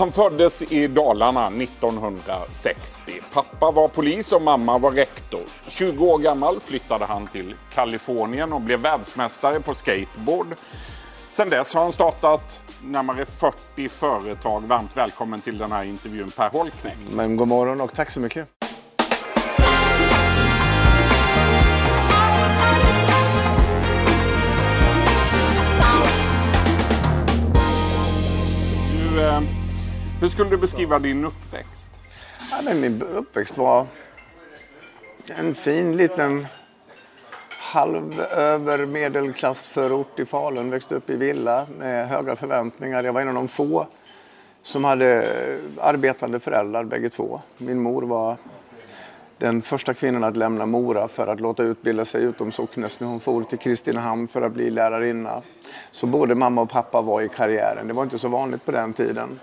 Han föddes i Dalarna 1960. Pappa var polis och mamma var rektor. 20 år gammal flyttade han till Kalifornien och blev världsmästare på skateboard. Sen dess har han startat närmare 40 företag. Varmt välkommen till den här intervjun Per Holknekt. Men god morgon och tack så mycket. Du, eh, hur skulle du beskriva din uppväxt? Ja, men min uppväxt var en fin liten halv över medelklassförort i Falun. Växte upp i villa med höga förväntningar. Jag var en av de få som hade arbetande föräldrar bägge två. Min mor var den första kvinnan att lämna Mora för att låta utbilda sig utom socknes. när hon for till Kristinehamn för att bli lärarinna. Så både mamma och pappa var i karriären. Det var inte så vanligt på den tiden.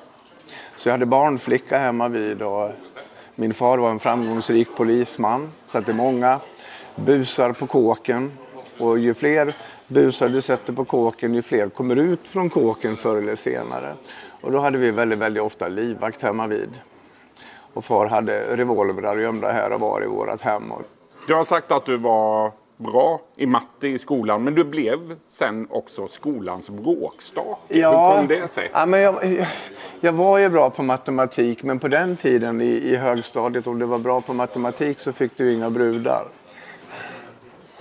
Så jag hade barnflicka hemma vid och min far var en framgångsrik polisman. Så att det är många busar på kåken. Och ju fler busar du sätter på kåken, ju fler kommer ut från kåken förr eller senare. Och då hade vi väldigt, väldigt ofta livvakt hemma vid. Och far hade revolvrar gömda här och var i vårt hem. Du har sagt att du var bra i matte i skolan, men du blev sen också skolans bråkstake. Ja, Hur kom det sig? Ja, men jag, jag var ju bra på matematik, men på den tiden i, i högstadiet, om du var bra på matematik så fick du inga brudar.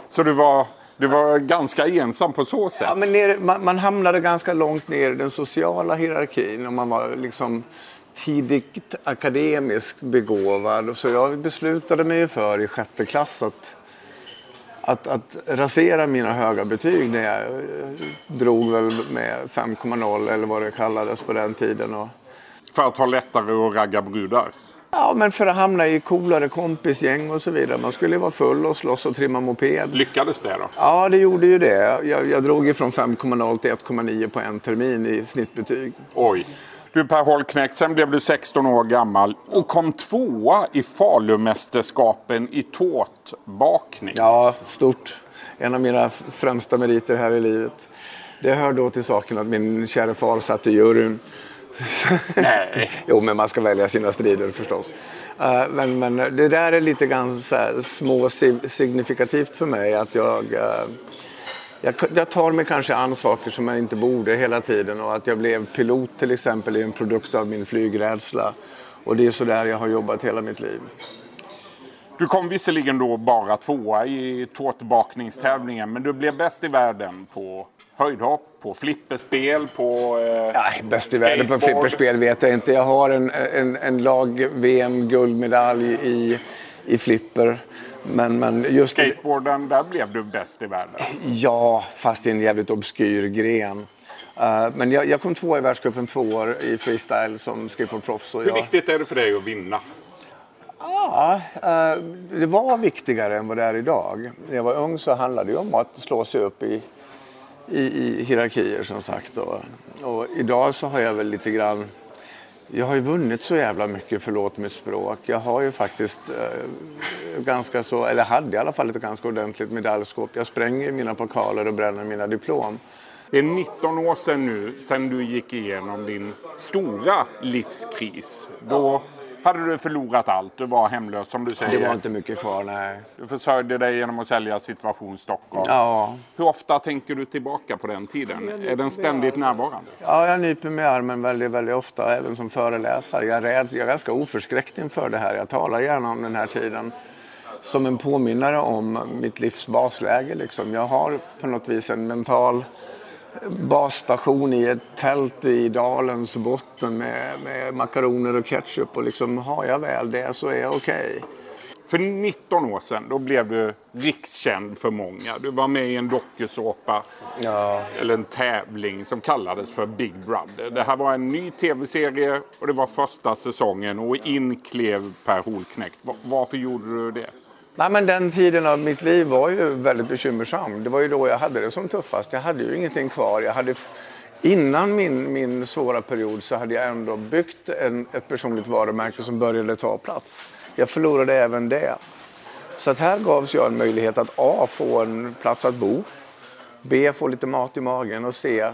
Så du var, du var ganska ensam på så sätt? Ja, men ner, man, man hamnade ganska långt ner i den sociala hierarkin och man var liksom tidigt akademiskt begåvad. Så jag beslutade mig för i sjätte klass att, att, att rasera mina höga betyg när jag eh, drog väl med 5,0 eller vad det kallades på den tiden. Och, För att ha lättare att ragga brudar? ja, men för att hamna i coolare kompisgäng och så vidare. Man skulle ju vara full och slåss och trimma moped. Lyckades det då? Ja, det gjorde ju det. Jag, jag drog ifrån 5,0 till 1,9 på en termin i snittbetyg. Oj. Du Per Holknekt, sen blev du 16 år gammal och kom tvåa i Falumästerskapen i tårtbakning. Ja, stort. En av mina främsta meriter här i livet. Det hör då till saken att min kära far satt i juryn. Nej. jo, men man ska välja sina strider förstås. Uh, men, men det där är lite ganska små signifikativt för mig att jag, uh, jag, jag tar mig kanske an saker som jag inte borde hela tiden och att jag blev pilot till exempel är en produkt av min flygrädsla. Och det är så där jag har jobbat hela mitt liv. Du kom visserligen då bara tvåa i tårtbakningstävlingen men du blev bäst i världen på höjdhopp, på flipperspel, på eh, Nej, bäst i världen på flipperspel vet jag inte. Jag har en, en, en lag-VM-guldmedalj i, i flipper. Men, men just Skateboarden, där blev du bäst i världen. Ja, fast i en jävligt obskyr gren. Uh, men jag, jag kom två i världscupen två år i freestyle som skateboardproffs. Hur jag- viktigt är det för dig att vinna? Ja, eh, det var viktigare än vad det är idag. När jag var ung så handlade det om att slå sig upp i, i, i hierarkier som sagt. Och, och idag så har jag väl lite grann... Jag har ju vunnit så jävla mycket, förlåt mitt språk. Jag har ju faktiskt eh, ganska så, eller hade i alla fall ett ganska ordentligt medaljskåp. Jag spränger mina pokaler och bränner mina diplom. Det är 19 år sedan nu, sedan du gick igenom din stora livskris. Då hade du förlorat allt. Du var hemlös som du säger. Det var inte mycket kvar, nej. Du försörjde dig genom att sälja Situation Stockholm. Ja, Hur ofta tänker du tillbaka på den tiden? Är den ständigt närvarande? Ja, jag nyper mig i armen väldigt, väldigt ofta, även som föreläsare. Jag är, rädd, jag är ganska oförskräckt inför det här. Jag talar gärna om den här tiden som en påminnare om mitt livs basläge. Liksom. Jag har på något vis en mental basstation i ett tält i dalens botten med, med makaroner och ketchup. Och liksom, har jag väl det så är jag okej. För 19 år sedan då blev du rikskänd för många. Du var med i en dokusåpa, Ja. eller en tävling som kallades för Big Brother. Det här var en ny tv-serie och det var första säsongen och in klev Per Holknekt. Va- Varför gjorde du det? Nej, men den tiden av mitt liv var ju väldigt bekymmersam. Det var ju då jag hade det som tuffast. Jag hade ju ingenting kvar. Jag hade, innan min, min svåra period så hade jag ändå byggt en, ett personligt varumärke som började ta plats. Jag förlorade även det. Så att här gavs jag en möjlighet att A. få en plats att bo. B. få lite mat i magen och C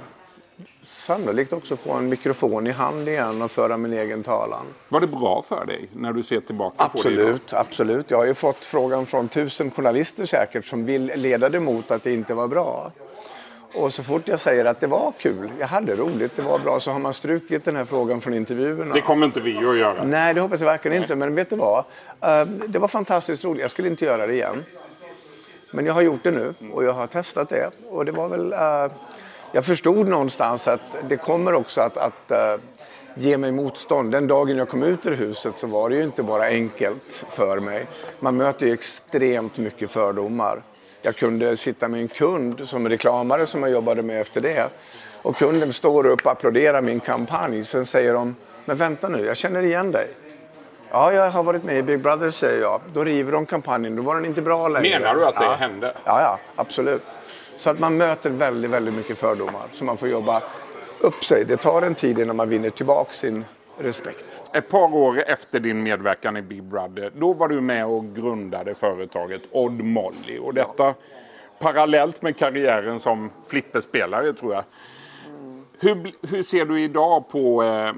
sannolikt också få en mikrofon i hand igen och föra min egen talan. Var det bra för dig när du ser tillbaka absolut, på det? Absolut, absolut. Jag har ju fått frågan från tusen journalister säkert som vill leda det mot att det inte var bra. Och så fort jag säger att det var kul, jag hade roligt, det var bra, så har man strukit den här frågan från intervjuerna. Det kommer inte vi att göra. Nej, det hoppas jag verkligen inte. Men vet du vad? Eh, det var fantastiskt roligt. Jag skulle inte göra det igen. Men jag har gjort det nu och jag har testat det. Och det var väl... Jag förstod någonstans att det kommer också att, att eh, ge mig motstånd. Den dagen jag kom ut ur huset så var det ju inte bara enkelt för mig. Man möter ju extremt mycket fördomar. Jag kunde sitta med en kund som reklamare som jag jobbade med efter det. Och kunden står upp och applåderar min kampanj. Sen säger de, men vänta nu, jag känner igen dig. Ja, jag har varit med i Big Brother, säger jag. Då river de kampanjen, då var den inte bra längre. Menar du att det ja. hände? Ja, ja, absolut. Så att man möter väldigt, väldigt mycket fördomar. Så man får jobba upp sig. Det tar en tid innan man vinner tillbaka sin respekt. Ett par år efter din medverkan i Big Brother, då var du med och grundade företaget Odd Molly. Och detta ja. parallellt med karriären som flipperspelare, tror jag. Hur, hur ser du idag på, eh,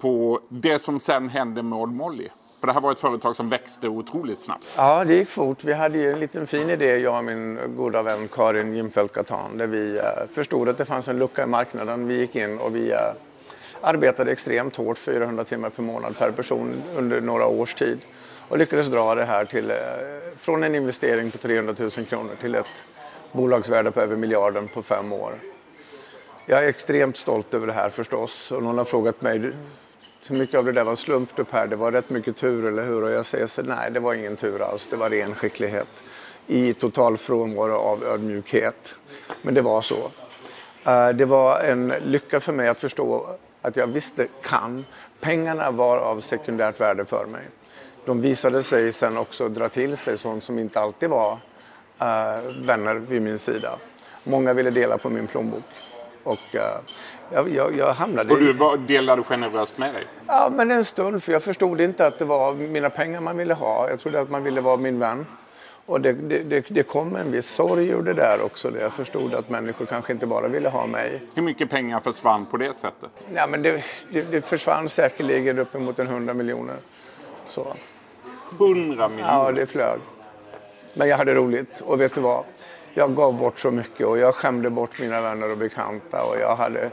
på det som sen hände med Odd Molly? För det här var ett företag som växte otroligt snabbt. Ja, det gick fort. Vi hade ju en liten fin idé, jag och min goda vän Karin Jimfeldt Katan, där vi eh, förstod att det fanns en lucka i marknaden. Vi gick in och vi eh, arbetade extremt hårt, 400 timmar per månad per person under några års tid och lyckades dra det här till, eh, från en investering på 300 000 kronor till ett bolagsvärde på över miljarden på fem år. Jag är extremt stolt över det här förstås och någon har frågat mig hur mycket av det där var slump du Per? det var rätt mycket tur eller hur? Och jag säger så nej det var ingen tur alls, det var ren skicklighet i total frånvaro av ödmjukhet. Men det var så. Eh, det var en lycka för mig att förstå att jag visste kan. Pengarna var av sekundärt värde för mig. De visade sig sen också dra till sig sånt som inte alltid var eh, vänner vid min sida. Många ville dela på min plånbok. Och uh, jag, jag, jag, hamnade Och du var, delade generöst med dig? Ja, men en stund. För jag förstod inte att det var mina pengar man ville ha. Jag trodde att man ville vara min vän. Och det, det, det, kom en viss sorg ur det där också. Där jag förstod att människor kanske inte bara ville ha mig. Hur mycket pengar försvann på det sättet? Ja, men det, det försvann säkerligen uppemot en hundra miljoner. Så. 100 miljoner? Ja, det flög. Men jag hade roligt. Och vet du vad? Jag gav bort så mycket och jag skämde bort mina vänner och bekanta. Och jag hade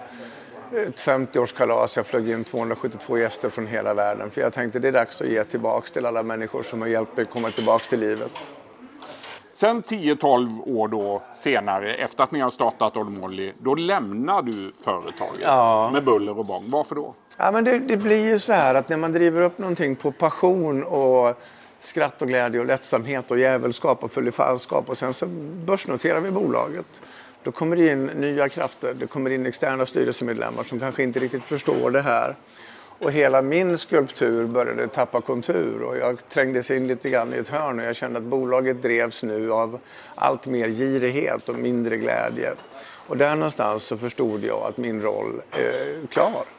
ett 50-årskalas. Jag flög in 272 gäster från hela världen. För jag tänkte det är dags att ge tillbaka till alla människor som har hjälpt mig komma tillbaka till livet. Sen 10-12 år då senare, efter att ni har startat Old Molly, då lämnar du företaget ja. med buller och bång. Varför då? Ja, men det, det, blir ju så här att när man driver upp någonting på passion och skratt och glädje och lättsamhet och jävelskap och fullifallskap och sen så börsnoterar vi bolaget. Då kommer det in nya krafter, det kommer in externa styrelsemedlemmar som kanske inte riktigt förstår det här. Och hela min skulptur började tappa kontur och jag trängdes in lite grann i ett hörn och jag kände att bolaget drevs nu av allt mer girighet och mindre glädje. Och där någonstans så förstod jag att min roll är klar.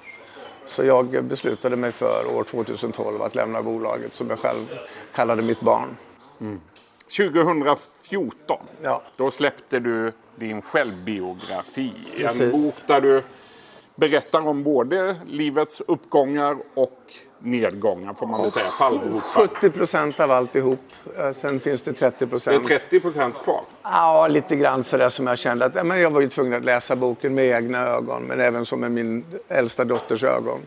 Så jag beslutade mig för år 2012 att lämna bolaget som jag själv kallade mitt barn. Mm. 2014, ja. då släppte du din självbiografi. Precis. En bok där du berättar om både livets uppgångar och nedgångar får man väl säga, fallgropar. 70 procent av alltihop. Eh, sen finns det 30 procent. Det är 30 procent kvar? Ja, lite grann sådär som jag kände att men jag var ju tvungen att läsa boken med egna ögon men även som med min äldsta dotters ögon.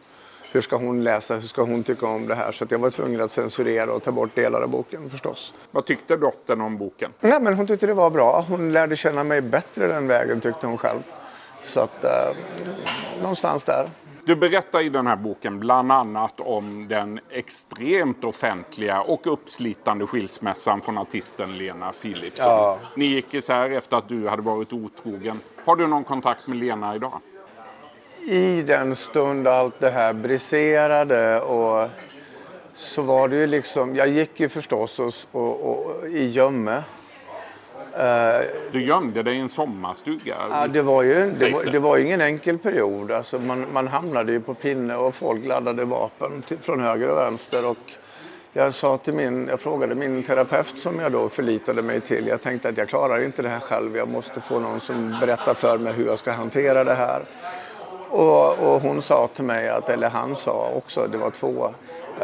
Hur ska hon läsa? Hur ska hon tycka om det här? Så jag var tvungen att censurera och ta bort delar av boken förstås. Vad tyckte dottern om boken? Nej, men hon tyckte det var bra. Hon lärde känna mig bättre den vägen tyckte hon själv. Så att, eh, någonstans där. Du berättar i den här boken bland annat om den extremt offentliga och uppslitande skilsmässan från artisten Lena Philipsson. Ja. Ni gick isär efter att du hade varit otrogen. Har du någon kontakt med Lena idag? I den stund allt det här briserade och så var det ju liksom, jag gick ju förstås och, och, och i gömme du gömde dig i en sommarstuga? Ja, det var ju det var, det var ingen enkel period. Alltså man, man hamnade ju på pinne och folk laddade vapen till, från höger och vänster. Och Jag, sa till min, jag frågade min terapeut som jag då förlitade mig till. Jag tänkte att jag klarar inte det här själv. Jag måste få någon som berättar för mig hur jag ska hantera det här. Och, och hon sa till mig, att, eller han sa också, det var två,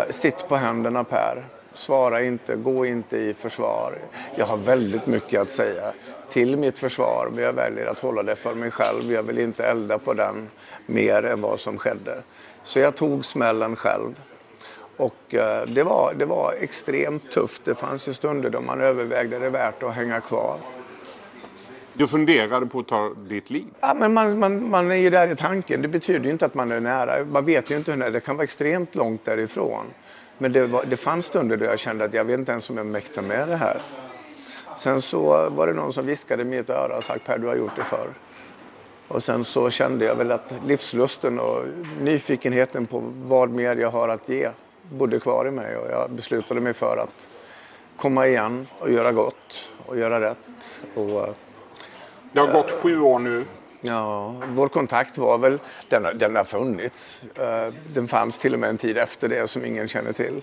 sitt på händerna Per. Svara inte, gå inte i försvar. Jag har väldigt mycket att säga till mitt försvar men jag väljer att hålla det för mig själv. Jag vill inte elda på den mer än vad som skedde. Så jag tog smällen själv. Och eh, det var, det var extremt tufft. Det fanns ju stunder då man övervägde det värt att hänga kvar. Du funderade på att ta ditt liv? Ja, men man, man, man är ju där i tanken. Det betyder ju inte att man är nära. Man vet ju inte hur nära. Det kan vara extremt långt därifrån. Men det, var, det fanns stunder då jag kände att jag vet inte ens om jag mäktar med det här. Sen så var det någon som viskade i mitt öra och sagt Per, du har gjort det förr. Och sen så kände jag väl att livslusten och nyfikenheten på vad mer jag har att ge bodde kvar i mig och jag beslutade mig för att komma igen och göra gott och göra rätt. Och, det har gått sju år nu. Ja, vår kontakt var väl, den, den har funnits. Uh, den fanns till och med en tid efter det som ingen känner till.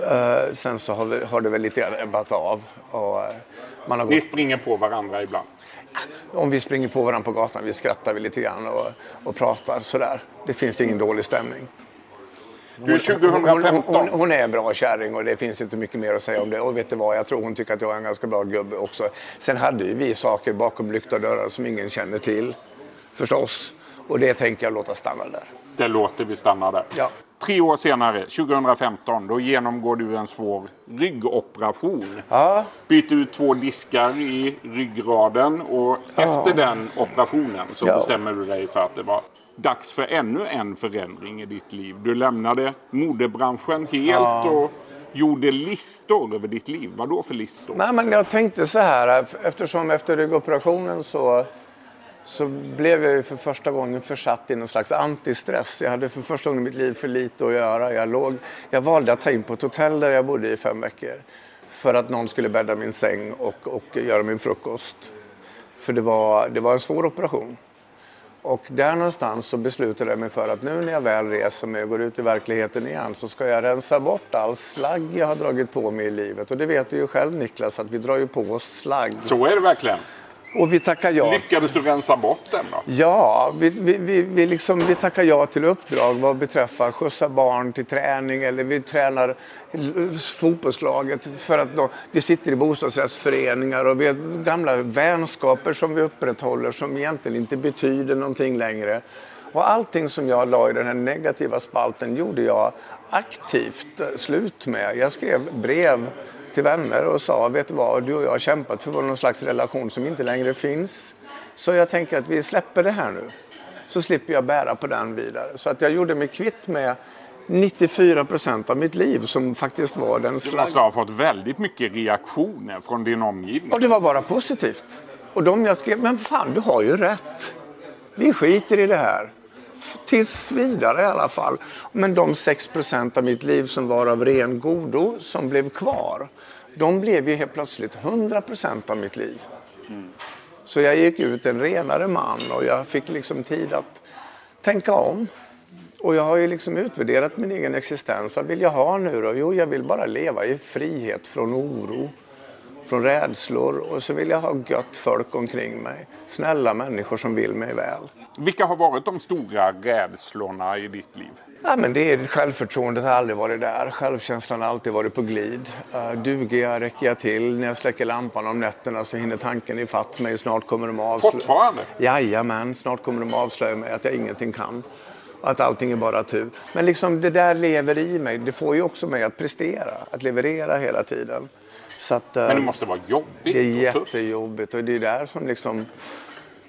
Uh, sen så har, vi, har, det väl lite ebbat av. Och, uh, man har Ni springer på varandra ibland? Om vi springer på varandra på gatan, vi skrattar vi lite grann och, och pratar sådär. Det finns ingen dålig stämning. Du, 2015. Hon, hon, hon, är en bra kärring och det finns inte mycket mer att säga om det. Och vet du vad, jag tror hon tycker att jag är en ganska bra gubbe också. Sen hade ju vi saker bakom lyckta dörrar som ingen känner till. Förstås. Och det tänker jag låta stanna där. Det låter vi stanna där. Ja. Tre år senare, 2015, då genomgår du en svår ryggoperation. Ja. Byter ut två diskar i ryggraden och ja. efter den operationen så ja. bestämmer du dig för att det var dags för ännu en förändring i ditt liv. Du lämnade modebranschen helt ja. och gjorde listor över ditt liv. Vad då för listor? Nej, men jag tänkte så här, eftersom efter ryggoperationen så så blev jag för första gången försatt i någon slags antistress. Jag hade för första gången i mitt liv för lite att göra. Jag, låg, jag valde att ta in på ett hotell där jag bodde i fem veckor för att någon skulle bädda min säng och, och göra min frukost. För det var, det var en svår operation. Och där någonstans så beslutade jag mig för att nu när jag väl reser mig och går ut i verkligheten igen så ska jag rensa bort all slagg jag har dragit på mig i livet. Och det vet du ju själv Niklas att vi drar ju på oss slagg. Så är det verkligen. Och vi tackar ja. Lyckades du rensa bort den då? Ja, vi, vi, vi, vi, liksom, vi tackar ja till uppdrag vad beträffar skjutsa barn till träning eller vi tränar fotbollslaget för att då, vi sitter i bostadsrättsföreningar och vi har gamla vänskaper som vi upprätthåller som egentligen inte betyder någonting längre. Och allting som jag la i den här negativa spalten gjorde jag aktivt slut med. Jag skrev brev till vänner och sa, vet du vad, du och jag har kämpat för någon slags relation som inte längre finns. Så jag tänker att vi släpper det här nu. Så slipper jag bära på den vidare. Så att jag gjorde mig kvitt med 94 procent av mitt liv som faktiskt var den slag... Du måste ha fått väldigt mycket reaktioner från din omgivning. Och det var bara positivt. Och de jag skrev, men fan du har ju rätt. Vi skiter i det här. Tills vidare i alla fall. Men de 6 procent av mitt liv som var av ren godo som blev kvar de blev ju helt plötsligt 100 procent av mitt liv. Mm. Så jag gick ut en renare man och jag fick liksom tid att tänka om. Och jag har ju liksom utvärderat min egen existens. Vad vill jag ha nu då? Jo, jag vill bara leva i frihet från oro, från rädslor och så vill jag ha gött folk omkring mig. Snälla människor som vill mig väl. Vilka har varit de stora rädslorna i ditt liv? Ja, men det är, självförtroendet har aldrig varit där. Självkänslan har alltid varit på glid. Uh, duger jag, räcker jag till? När jag släcker lampan om nätterna så hinner tanken ifatt mig. Snart kommer de avslöja... Fortfarande? Jajamän, snart kommer de avslöja mig att jag ingenting kan. Att allting är bara tur. Men liksom det där lever i mig. Det får ju också mig att prestera, att leverera hela tiden. Att, uh, men det måste vara jobbigt Det är jättejobbigt och det är där som liksom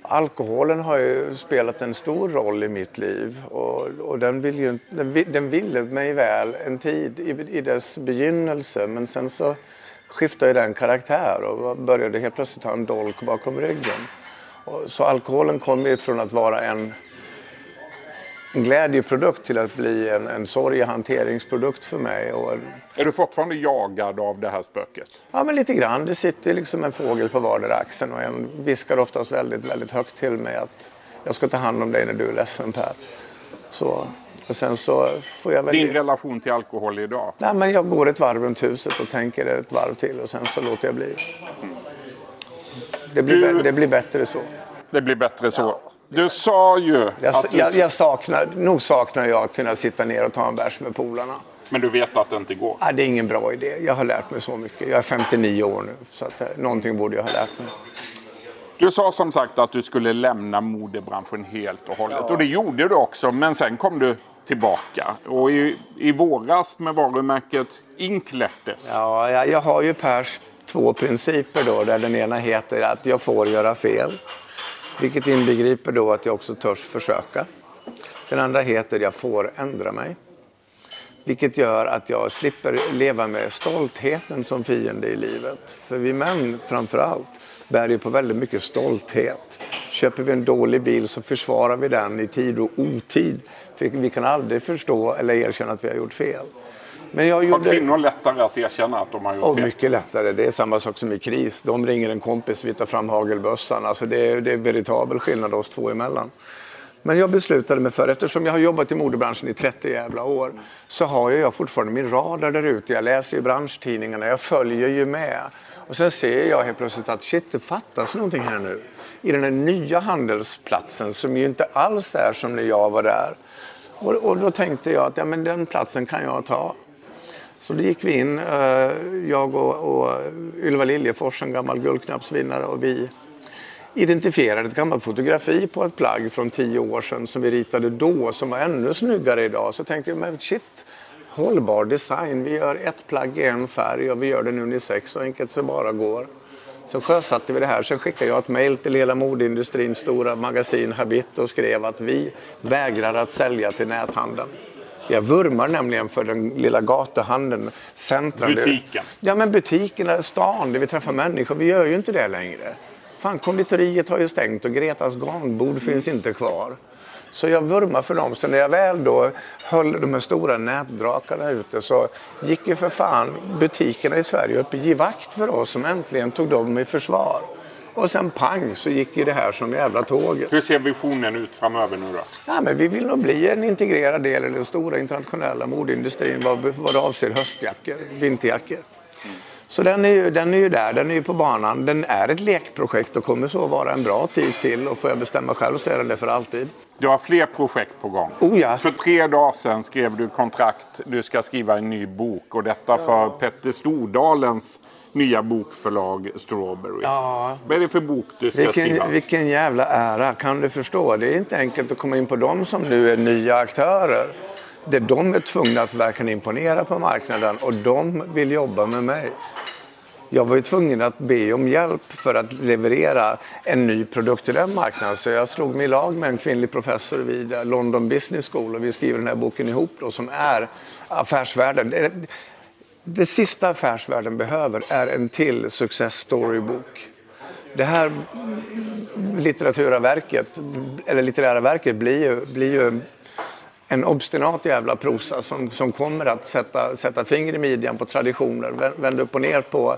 Alkoholen har ju spelat en stor roll i mitt liv och, och den, vill ju, den, den ville mig väl en tid i, i dess begynnelse men sen så skiftade den karaktär och började helt plötsligt ha en dolk bakom ryggen. Och, så alkoholen kom ifrån att vara en en glädjeprodukt till att bli en, en sorgehanteringsprodukt för mig. Och... Är du fortfarande jagad av det här spöket? Ja, men lite grann. Det sitter liksom en fågel på vardera axeln och en viskar oftast väldigt, väldigt högt till mig att jag ska ta hand om dig när du är ledsen Per. Så... Och sen så får jag väl... Din relation till alkohol idag? Nej, men jag går ett varv runt huset och tänker ett varv till och sen så låter jag bli. Det blir, Du- det blir bättre så. Det blir bättre så. Du sa ju Jag, att du... jag, jag saknar, nog saknar jag att kunna sitta ner och ta en bärs med polarna. Men du vet att det inte går. Nej, det är ingen bra idé. Jag har lärt mig så mycket. Jag är 59 år nu, så att, eh, någonting borde jag ha lärt mig. Du sa som sagt att du skulle lämna modebranschen helt och hållet. Och det gjorde du också, men sen kom du tillbaka. Och i, i våras med varumärket Inklettes. Ja, jag, jag har ju Pers två principer då, där den ena heter att jag får göra fel. Vilket inbegriper då att jag också törs försöka. Den andra heter jag får ändra mig. Vilket gör att jag slipper leva med stoltheten som fiende i livet. För vi män framför allt bär ju på väldigt mycket stolthet. Köper vi en dålig bil så försvarar vi den i tid och otid. För vi kan aldrig förstå eller erkänna att vi har gjort fel. Men jag Har gjorde... kvinnor lättare att erkänna att de har gjort Och fel? mycket lättare. Det är samma sak som i kris. De ringer en kompis, vi tar fram hagelbössan. Alltså det, är, det är veritabel skillnad oss två emellan. Men jag beslutade mig för, eftersom jag har jobbat i modebranschen i 30 jävla år, så har jag fortfarande min radar där ute. Jag läser ju branschtidningarna, jag följer ju med. Och sen ser jag helt plötsligt att shit, det fattas någonting här nu. I den här nya handelsplatsen som ju inte alls är som när jag var där. Och, och då tänkte jag att ja, men den platsen kan jag ta. Så då gick vi in, eh, jag och, och Ylva Liljefors, en gammal guldknappsvinnare, och vi identifierade ett gammalt fotografi på ett plagg från tio år sedan som vi ritade då, som var ännu snyggare idag. Så tänkte jag, men shit, hållbar design. Vi gör ett plagg i en färg och vi gör den unisex så enkelt som bara går. Så sjösatte vi det här. Sen skickade jag ett mejl till hela modeindustrins stora magasin Habit och skrev att vi vägrar att sälja till näthandeln. Jag vurmar nämligen för den lilla gatuhandeln, centrum. Butiken. Ja, men butikerna, stan, där vi träffar människor. Vi gör ju inte det längre. Fan, konditoriet har ju stängt och Gretas garnbord finns inte kvar. Så jag vurmar för dem. Så när jag väl då höll de här stora nätdrakarna ute så gick ju för fan butikerna i Sverige upp i givakt för oss som äntligen tog dem i försvar. Och sen pang så gick ju det här som jävla tåget. Hur ser visionen ut framöver nu då? Ja, men vi vill nog bli en integrerad del i den stora internationella modeindustrin vad, vad det avser höstjackor, vinterjackor. Så den är, ju, den är ju där, den är ju på banan. Den är ett lekprojekt och kommer så vara en bra tid till. Och får jag bestämma själv så är den det för alltid. Du har fler projekt på gång. Oh ja. För tre dagar sedan skrev du kontrakt. Du ska skriva en ny bok. Och detta för Petter Stordalens nya bokförlag Strawberry. Ja. Vad är det för bok du ska skriva? Vilken, vilken jävla ära, kan du förstå? Det är inte enkelt att komma in på dem som nu är nya aktörer. Det de är tvungna att verkligen imponera på marknaden och de vill jobba med mig. Jag var ju tvungen att be om hjälp för att leverera en ny produkt till den marknaden. Så jag slog mig i lag med en kvinnlig professor vid London Business School och vi skriver den här boken ihop då, som är affärsvärlden. Det, sista affärsvärlden behöver är en till success story-bok. Det här litterära verket, eller litterära verket blir ju, blir ju en obstinat jävla prosa som, som kommer att sätta, sätta finger i midjan på traditioner, vända upp och ner på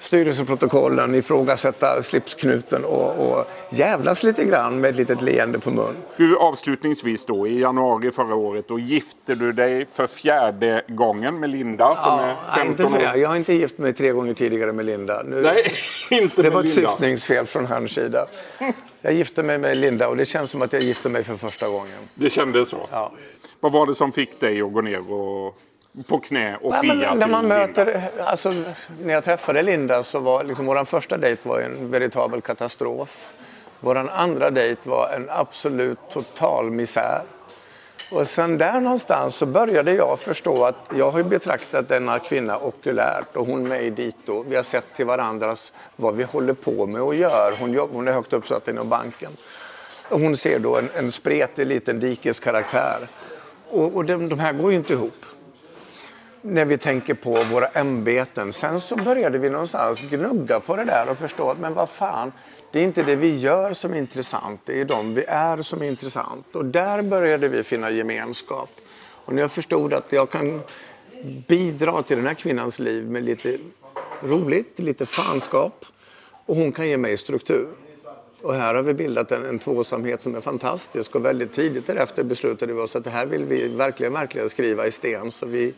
styrelseprotokollen, ifrågasätta slipsknuten och, och jävlas lite grann med ett litet leende på mun. Du, avslutningsvis då, i januari förra året, då gifte du dig för fjärde gången med Linda som är nej, 15 inte för, år. jag har inte gift mig tre gånger tidigare med Linda. Nu, Nej, inte det var ett Linda. syftningsfel från hans sida. Jag gifte mig med Linda och det känns som att jag gifte mig för första gången. Det kändes så. Ja. Vad var det som fick dig att gå ner och, på knä och Nej, fria men när till man Linda? möter, alltså, när jag träffade Linda så var liksom, vår första dejt var en veritabel katastrof. Vår andra dejt var en absolut total misär. Och sen där någonstans så började jag förstå att jag har betraktat denna kvinna okulärt och hon mig dito. Vi har sett till varandras vad vi håller på med och gör. Hon, jobb, hon är högt uppsatt inom banken. Och hon ser då en, en spretig liten dikeskaraktär. Och, och de, de här går ju inte ihop när vi tänker på våra ämbeten. Sen så började vi någonstans gnugga på det där och förstå att men vad fan, det är inte det vi gör som är intressant, det är de vi är som är intressant. Och där började vi finna gemenskap. Och när jag förstod att jag kan bidra till den här kvinnans liv med lite roligt, lite fanskap och hon kan ge mig struktur. Och här har vi bildat en, en tvåsamhet som är fantastisk och väldigt tidigt därefter beslutade vi oss att det här vill vi verkligen, verkligen skriva i sten. Så vi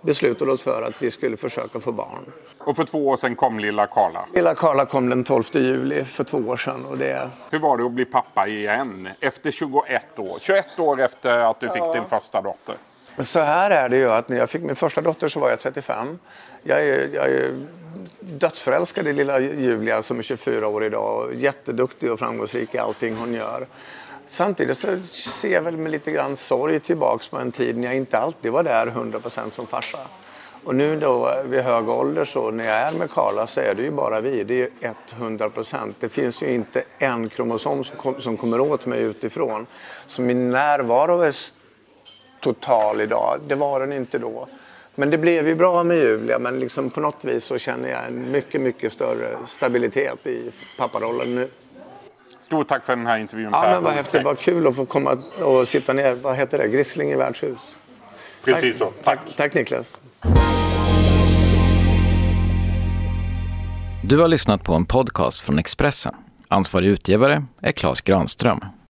beslutade oss för att vi skulle försöka få barn. Och för två år sedan kom lilla Karla. Lilla Karla kom den 12 juli för två år sedan. Och det... Hur var det att bli pappa igen efter 21 år? 21 år efter att du fick ja. din första dotter. Så här är det ju att när jag fick min första dotter så var jag 35. Jag är, jag är dödsförälskad i lilla Julia som är 24 år idag och jätteduktig och framgångsrik i allting hon gör. Samtidigt så ser jag väl med lite grann sorg tillbaks på en tid när jag inte alltid var där 100% som farsa. Och nu då vid hög ålder så när jag är med Karla så är det ju bara vi. Det är 100 procent. Det finns ju inte en kromosom som, kom, som kommer åt mig utifrån. Så min närvaro är total idag. Det var den inte då. Men det blev ju bra med Julia men liksom på något vis så känner jag en mycket, mycket större stabilitet i papparollen nu. Stort tack för den här intervjun Ja, men vad häftigt. Vad kul att få komma och sitta ner. Vad heter det? Grissling i värdshus. Precis tack. så. Tack. tack. Tack Niklas. Du har lyssnat på en podcast från Expressen. Ansvarig utgivare är Klas Granström.